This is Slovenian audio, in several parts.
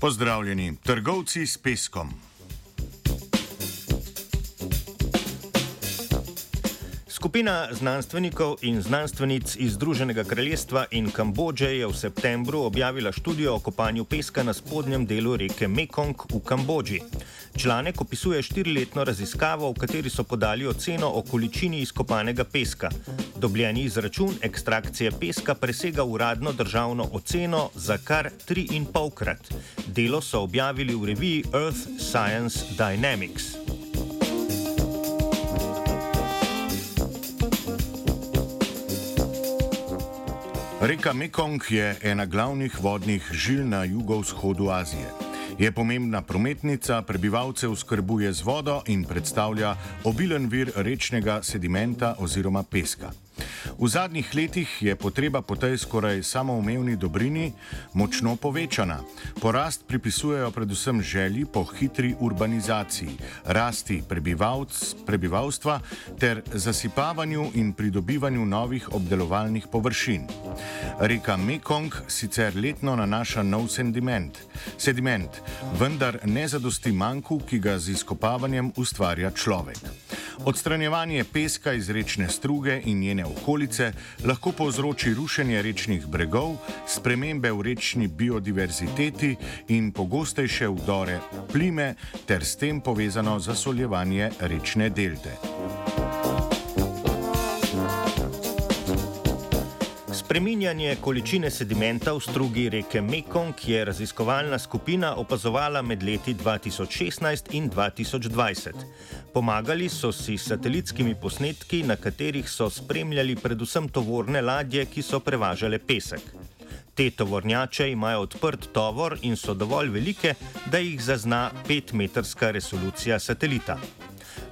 Pozdravljeni, trgovci s peskom. Skupina znanstvenikov in znanstvenic iz Združenega kraljestva in Kambodže je v septembru objavila študijo o kopanju peska na spodnjem delu reke Mekong v Kambodži. Članek opisuje štiriletno raziskavo, v kateri so podali oceno o količini izkopanega peska. Dobljeni izračun ekstrakcije peska presega uradno državno oceno za kar 3,5 krat. Delo so objavili v reviji Earth Science Dynamics. Reka Mekong je ena glavnih vodnih žil na jugovzhodu Azije. Je pomembna prometnica, prebivalce uskrbuje z vodo in predstavlja obilen vir rečnega sedimenta oziroma peska. V zadnjih letih je potreba po tej skoraj samoumevni dobrini močno povečana. Porast pripisujejo predvsem želji po hitri urbanizaciji, rasti prebivalstva ter zasipavanju in pridobivanju novih obdelovalnih površin. Reka Mekong sicer letno nanaša nov sediment, sediment vendar ne zadosti manjku, ki ga z izkopavanjem ustvarja človek. Odstranjevanje peska iz rečne struge in njene okolice lahko povzroči rušenje rečnih bregov, spremembe v rečni biodiverziteti in pogostejše vdore plime ter s tem povezano zasoljevanje rečne delte. Spreminjanje količine sedimenta v strugi reke Mekong je raziskovalna skupina opazovala med leti 2016 in 2020. Pomagali so si s satelitskimi posnetki, na katerih so spremljali predvsem tovorne ladje, ki so prevažale pesek. Te tovornjače imajo odprt tovor in so dovolj velike, da jih zazna 5-metrska resolucija satelita.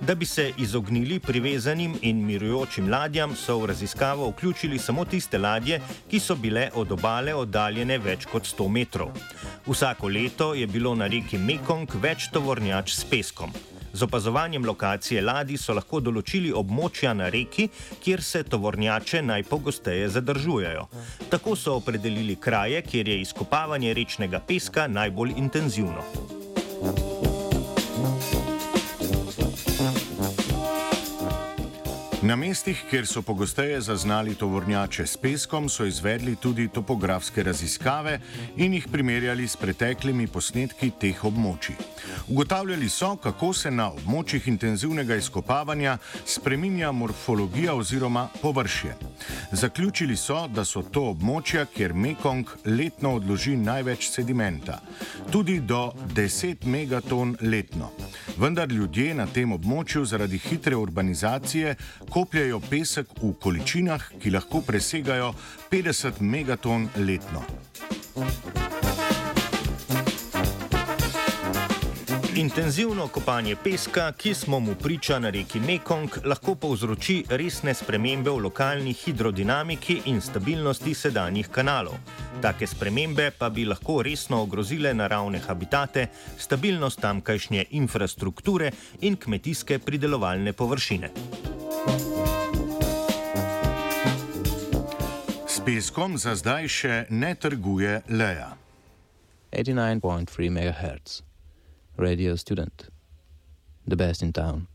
Da bi se izognili privezanim in mirujočim ladjam, so v raziskavo vključili samo tiste ladje, ki so bile od obale oddaljene več kot 100 metrov. Vsako leto je bilo na reki Mekong več tovornjač s peskom. Z opazovanjem lokacije ladij so lahko določili območja na reki, kjer se tovornjače najpogosteje zadržujejo. Tako so opredelili kraje, kjer je izkopavanje rečnega peska najbolj intenzivno. Na mestih, kjer so pogosteje zaznali tovornjače s peskom, so izvedli tudi topografske raziskave in jih primerjali s preteklimi posnetki teh območij. Ugotavljali so, kako se na območjih intenzivnega izkopavanja spreminja morfologija oziroma površje. Zaključili so, da so to območja, kjer Mekong letno odloži največ sedimenta, tudi do 10 megaton letno. Vendar ljudje na tem območju zaradi hitre urbanizacije kopljajo pesek v količinah, ki lahko presegajo 50 megaton letno. Intenzivno kopanje peska, ki smo mu priča na reki Mekong, lahko povzroči resne spremembe v lokalni hidrodinamiki in stabilnosti sedanjih kanalov. Take spremembe pa bi lahko resno ogrozile naravne habitate, stabilnost tamkajšnje infrastrukture in kmetijske pridelovalne površine. S peskom za zdaj še ne trguje Leja. 89.3 MHz, radio student, the best in town.